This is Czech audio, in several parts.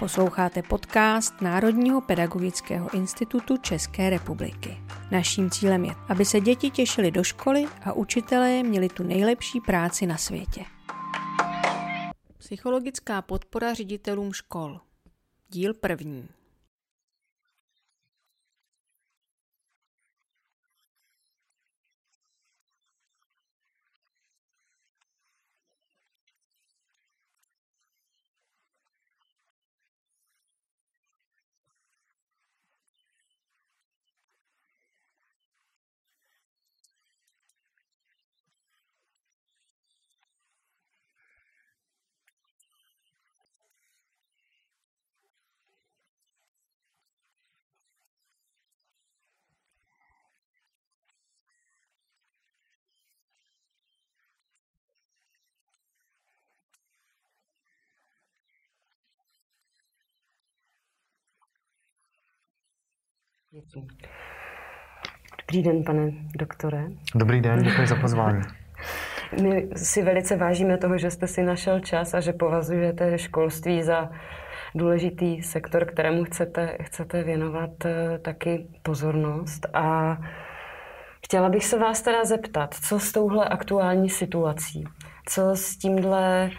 Posloucháte podcast Národního pedagogického institutu České republiky. Naším cílem je, aby se děti těšily do školy a učitelé měli tu nejlepší práci na světě. Psychologická podpora ředitelům škol. Díl první. Dobrý den, pane doktore. Dobrý den, děkuji za pozvání. My si velice vážíme toho, že jste si našel čas a že považujete školství za důležitý sektor, kterému chcete, chcete věnovat eh, taky pozornost. A chtěla bych se vás teda zeptat, co s touhle aktuální situací, co s tímhle,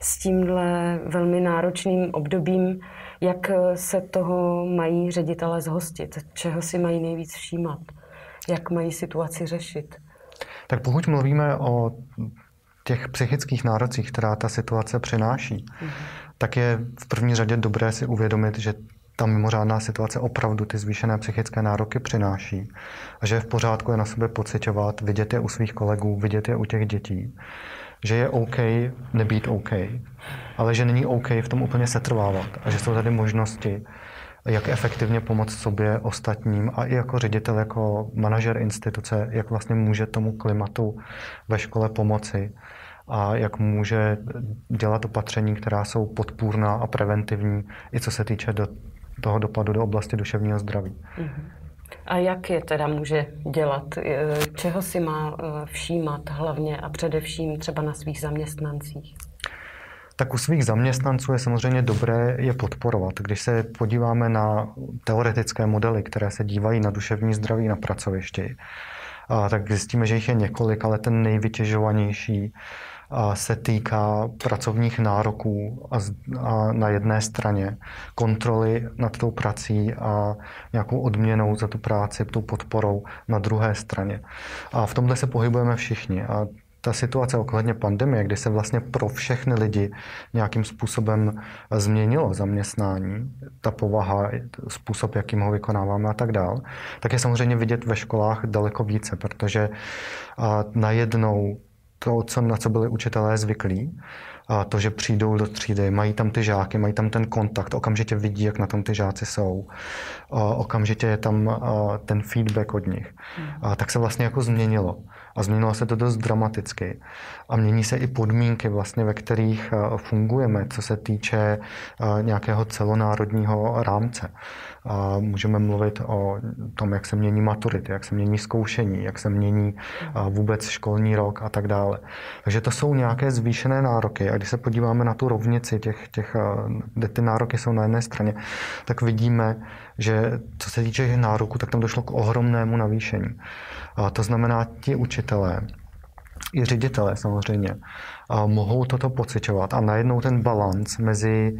s tímhle velmi náročným obdobím jak eh, se toho mají ředitele zhostit? Čeho si mají nejvíc všímat? Jak mají situaci řešit? Tak pokud mluvíme o těch psychických nárocích, která ta situace přináší, mm-hmm. tak je v první řadě dobré si uvědomit, že ta mimořádná situace opravdu ty zvýšené psychické nároky přináší a že je v pořádku je na sebe pocitovat, vidět je u svých kolegů, vidět je u těch dětí že je OK nebýt OK, ale že není OK v tom úplně setrvávat a že jsou tady možnosti, jak efektivně pomoct sobě, ostatním a i jako ředitel, jako manažer instituce, jak vlastně může tomu klimatu ve škole pomoci a jak může dělat opatření, která jsou podpůrná a preventivní, i co se týče do toho dopadu do oblasti duševního zdraví. Mm-hmm. A jak je teda může dělat? Čeho si má eh, všímat hlavně a především třeba na svých zaměstnancích? Tak u svých zaměstnanců je samozřejmě dobré je podporovat. Když se podíváme na teoretické modely, které se dívají na duševní zdraví na pracovišti, tak zjistíme, že jich je několik, ale ten nejvytěžovanější se týká pracovních nároků a, na jedné straně kontroly nad tou prací a nějakou odměnou za tu práci, tou podporou na druhé straně. A v tomhle se pohybujeme všichni. A ta situace ohledně pandemie, kdy se vlastně pro všechny lidi nějakým způsobem změnilo zaměstnání, ta povaha, způsob, jakým ho vykonáváme a tak dál, tak je samozřejmě vidět ve školách daleko více, protože najednou to, co, na co byli učitelé zvyklí, a to, že přijdou do třídy, mají tam ty žáky, mají tam ten kontakt, okamžitě vidí, jak na tom ty žáci jsou, a okamžitě je tam ten feedback od nich, a tak se vlastně jako změnilo. A změnilo se to dost dramaticky. A mění se i podmínky, vlastně, ve kterých fungujeme, co se týče nějakého celonárodního rámce. Můžeme mluvit o tom, jak se mění maturity, jak se mění zkoušení, jak se mění vůbec školní rok a tak dále. Takže to jsou nějaké zvýšené nároky. A když se podíváme na tu rovnici těch, těch kde ty nároky jsou na jedné straně, tak vidíme, že co se týče nároků, tak tam došlo k ohromnému navýšení. To znamená, ti učitelé, i ředitelé samozřejmě mohou toto pocitovat a najednou ten balans mezi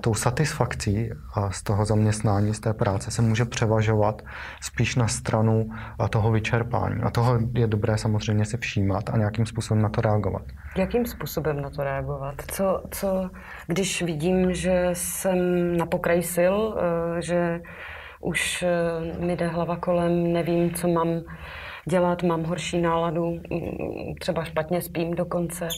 tou satisfakcí z toho zaměstnání, z té práce se může převažovat spíš na stranu toho vyčerpání. A toho je dobré samozřejmě si všímat a nějakým způsobem na to reagovat. Jakým způsobem na to reagovat? Co, co když vidím, že jsem na pokraji sil, e, že už e, mi jde hlava kolem, nevím, co mám dělat, mám horší náladu, třeba špatně spím dokonce.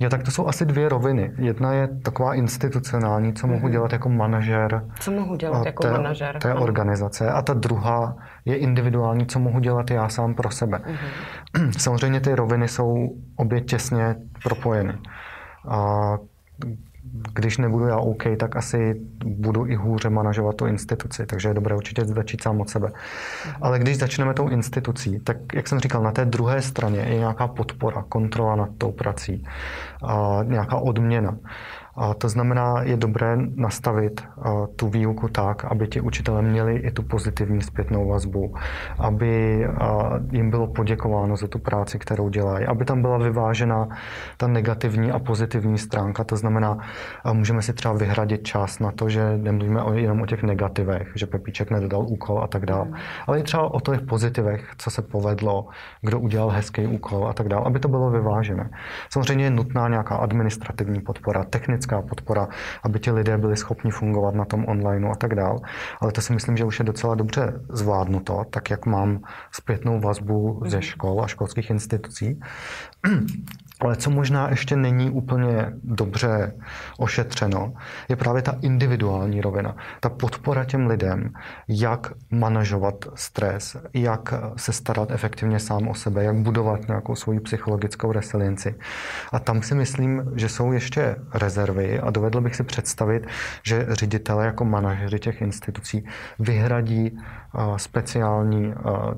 Jo, tak to jsou asi dvě roviny. Jedna je taková institucionální, co mohu mhm. dělat jako manažer. Co mohu dělat jako té, manažer? Té ano. organizace. A ta druhá je individuální, co mohu dělat já sám pro sebe. Uh-huh. Samozřejmě ty roviny jsou obě těsně propojeny. A když nebudu já OK, tak asi budu i hůře manažovat tu instituci, takže je dobré určitě začít sám od sebe. Ale když začneme tou institucí, tak jak jsem říkal, na té druhé straně je nějaká podpora, kontrola nad tou prací, a nějaká odměna. A to znamená, je dobré nastavit tu výuku tak, aby ti učitelé měli i tu pozitivní zpětnou vazbu, aby jim bylo poděkováno za tu práci, kterou dělají, aby tam byla vyvážena ta negativní a pozitivní stránka. To znamená, můžeme si třeba vyhradit čas na to, že nemluvíme jenom o těch negativech, že Pepíček nedodal úkol a tak dále, ale i třeba o těch pozitivech, co se povedlo, kdo udělal hezký úkol a tak dále, aby to bylo vyvážené. Samozřejmě je nutná nějaká administrativní podpora, technická podpora, aby ti lidé byli schopni fungovat na tom online a tak dále. Ale to si myslím, že už je docela dobře zvládnuto, tak jak mám zpětnou vazbu ze škol a školských institucí. Ale co možná ještě není úplně dobře ošetřeno, je právě ta individuální rovina. Ta podpora těm lidem, jak manažovat stres, jak se starat efektivně sám o sebe, jak budovat nějakou svoji psychologickou resilienci. A tam si myslím, že jsou ještě rezervy a dovedl bych si představit, že ředitele jako manažeři těch institucí vyhradí speciální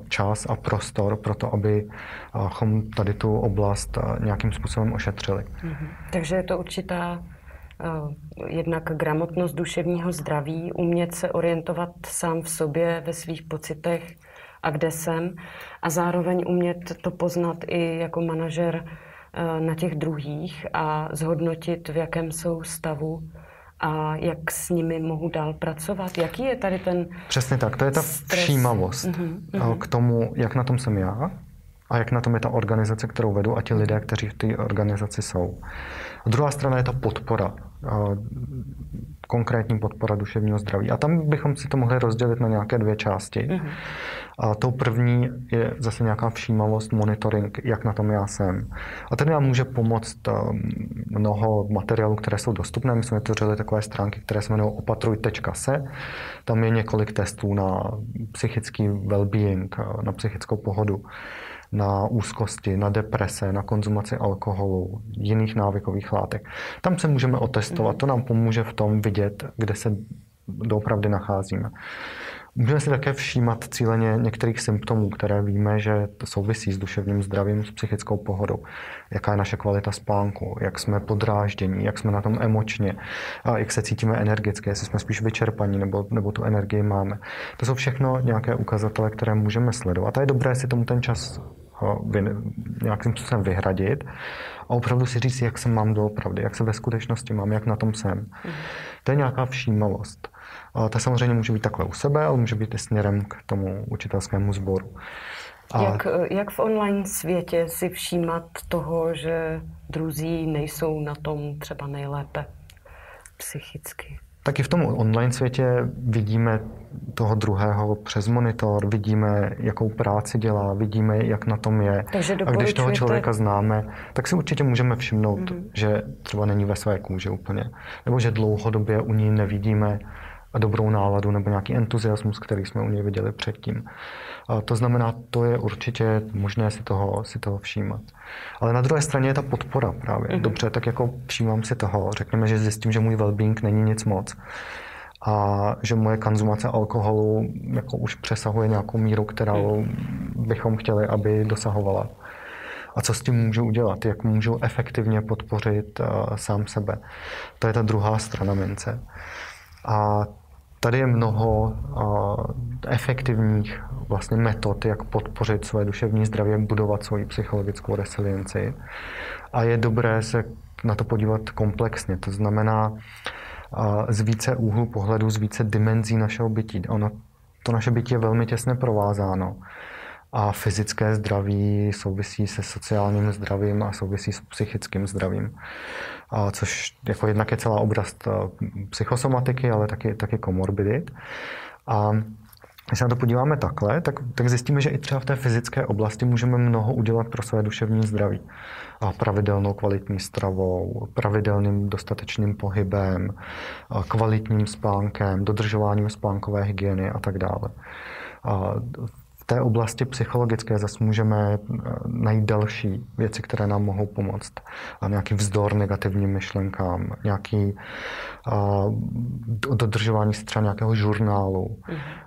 čas a prostor pro to, abychom tady tu oblast nějakým způsobem ošetřili. Mm-hmm. Takže je to určitá jednak gramotnost duševního zdraví, umět se orientovat sám v sobě, ve svých pocitech a kde jsem a zároveň umět to poznat i jako manažer na těch druhých a zhodnotit, v jakém jsou stavu a jak s nimi mohu dál pracovat? Jaký je tady ten Přesně tak, to je ta stres? všímavost uh-huh, k tomu, jak na tom jsem já a jak na tom je ta organizace, kterou vedu a ti lidé, kteří v té organizaci jsou. A druhá strana je ta podpora, konkrétní podpora duševního zdraví. A tam bychom si to mohli rozdělit na nějaké dvě části. Uh-huh. A tou první je zase nějaká všímavost, monitoring, jak na tom já jsem. A ten nám může pomoct um, mnoho materiálů, které jsou dostupné. My jsme vytvořili takové stránky, které se jmenují opatruj.se. Tam je několik testů na psychický well-being, na psychickou pohodu na úzkosti, na deprese, na konzumaci alkoholu, jiných návykových látek. Tam se můžeme otestovat, to nám pomůže v tom vidět, kde se doopravdy nacházíme. Můžeme si také všímat cíleně některých symptomů, které víme, že souvisí s duševním zdravím, s psychickou pohodou. Jaká je naše kvalita spánku, jak jsme podráždění, jak jsme na tom emočně, a jak se cítíme energicky, jestli jsme spíš vyčerpaní nebo, nebo tu energii máme. To jsou všechno nějaké ukazatele, které můžeme sledovat. A je dobré si tomu ten čas nějakým způsobem vyhradit a opravdu si říct, jak se mám doopravdy, jak se ve skutečnosti mám, jak na tom jsem. Mm. To je nějaká všímavost. A ta samozřejmě může být takhle u sebe, ale může být i směrem k tomu učitelskému sboru. A... Jak, jak v online světě si všímat toho, že druzí nejsou na tom třeba nejlépe psychicky? Taky v tom online světě vidíme toho druhého přes monitor, vidíme, jakou práci dělá, vidíme, jak na tom je. Takže a když toho člověka známe, tak si určitě můžeme všimnout, mm-hmm. že třeba není ve své kůži úplně. Nebo že dlouhodobě u ní nevidíme dobrou náladu nebo nějaký entuziasmus, který jsme u něj viděli předtím. A to znamená, to je určitě možné si toho, si toho všímat. Ale na druhé straně je ta podpora právě. Mm-hmm. Dobře, tak jako všímám si toho, řekněme, že zjistím, že můj well-being není nic moc a že moje konzumace alkoholu jako už přesahuje nějakou míru, kterou bychom chtěli, aby dosahovala. A co s tím můžu udělat? Jak můžu efektivně podpořit uh, sám sebe? To je ta druhá strana mince. A Tady je mnoho efektivních vlastně metod, jak podpořit své duševní zdraví, jak budovat svoji psychologickou resilienci. A je dobré se na to podívat komplexně. To znamená z více úhlu pohledu, z více dimenzí našeho bytí. Ono, to naše bytí je velmi těsně provázáno. A fyzické zdraví souvisí se sociálním zdravím a souvisí s psychickým zdravím což jako jednak je celá oblast eh, psychosomatiky, ale taky, taky komorbidit. A když se na to podíváme takhle, tak, tak zjistíme, že i třeba v té fyzické oblasti můžeme mnoho udělat pro své duševní zdraví. A pravidelnou kvalitní stravou, pravidelným dostatečným pohybem, kvalitním spánkem, dodržováním spánkové hygieny a tak dále. A v té oblasti psychologické zase můžeme eh, najít další věci, které nám mohou pomoct. A nějaký vzdor negativním myšlenkám, nějaký a, dodržování třeba nějakého žurnálu,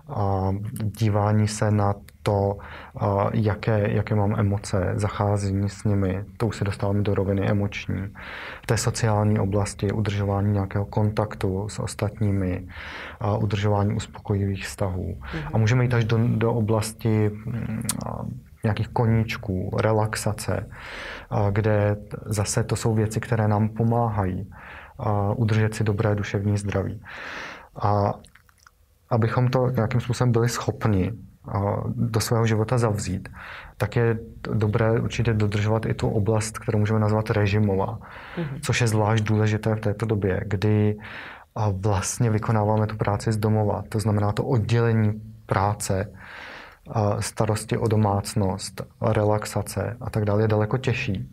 a dívání se na to, jaké, jaké mám emoce, zacházení s nimi, to už se dostáváme do roviny emoční. V té sociální oblasti udržování nějakého kontaktu s ostatními, udržování uspokojivých vztahů. Mm-hmm. A můžeme jít až do, do oblasti nějakých koníčků, relaxace, kde zase to jsou věci, které nám pomáhají udržet si dobré duševní zdraví. A abychom to nějakým způsobem byli schopni do svého života zavzít, tak je dobré určitě dodržovat i tu oblast, kterou můžeme nazvat režimová, mm-hmm. což je zvlášť důležité v této době, kdy vlastně vykonáváme tu práci z domova. To znamená to oddělení práce, starosti o domácnost, relaxace a tak dále je daleko těžší.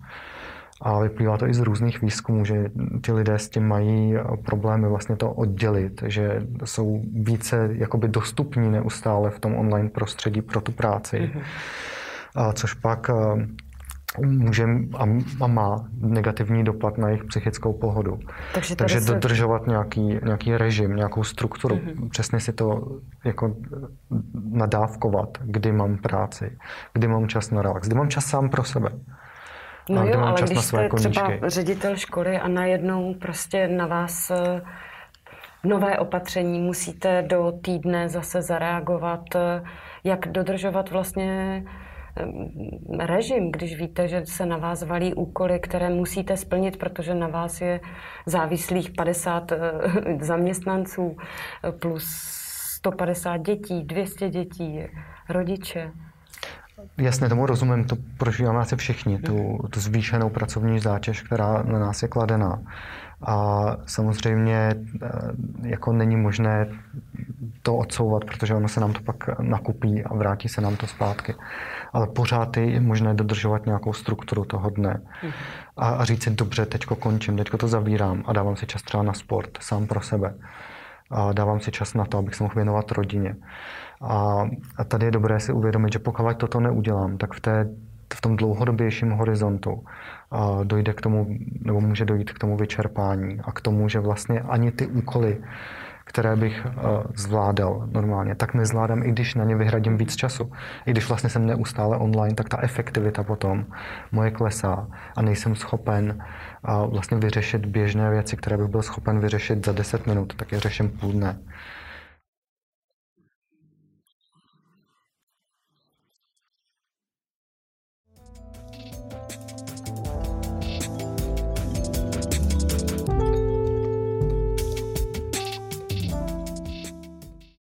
A vyplývá to i z různých výzkumů, že ti lidé s tím mají problémy vlastně to oddělit, že jsou více jakoby dostupní neustále v tom online prostředí pro tu práci. Mm-hmm. A což pak může a, a má negativní dopad na jejich psychickou pohodu. Takže, Takže se... dodržovat nějaký, nějaký režim, nějakou strukturu, mm-hmm. přesně si to jako nadávkovat, kdy mám práci, kdy mám čas na relax, kdy mám čas sám pro sebe. No jo, ale když jste třeba ředitel školy a najednou prostě na vás eh, nové opatření, musíte do týdne zase zareagovat, eh, jak dodržovat vlastně eh, režim, když víte, že se na vás valí úkoly, které musíte splnit, protože na vás je závislých 50 zaměstnanců plus 150 dětí, 200 dětí, rodiče. Jasně, tomu rozumím, to prožíváme asi všichni, tu, tu zvýšenou pracovní zátěž, která na nás je kladená. A samozřejmě eh, jako není možné to odsouvat, protože ono se nám to pak nakupí a vrátí se nám to zpátky. Ale pořád je možné dodržovat nějakou strukturu toho dne. A, a říct si, dobře, teďko končím, teďko to zavírám a dávám si čas třeba na sport, sám pro sebe. A dávám si čas na to, abych se mohl věnovat rodině. A, a tady je dobré si uvědomit, že pokud toto neudělám, tak v, té, v tom dlouhodobějším horizontu a dojde k tomu, nebo může dojít k tomu vyčerpání a k tomu, že vlastně ani ty úkoly, které bych uh, zvládal normálně, tak nezvládám, i když na ně vyhradím víc času. I když vlastně jsem neustále online, tak ta efektivita potom moje klesá a nejsem schopen uh, vlastně vyřešit běžné věci, které bych byl schopen vyřešit za 10 minut, tak je řeším půl dne.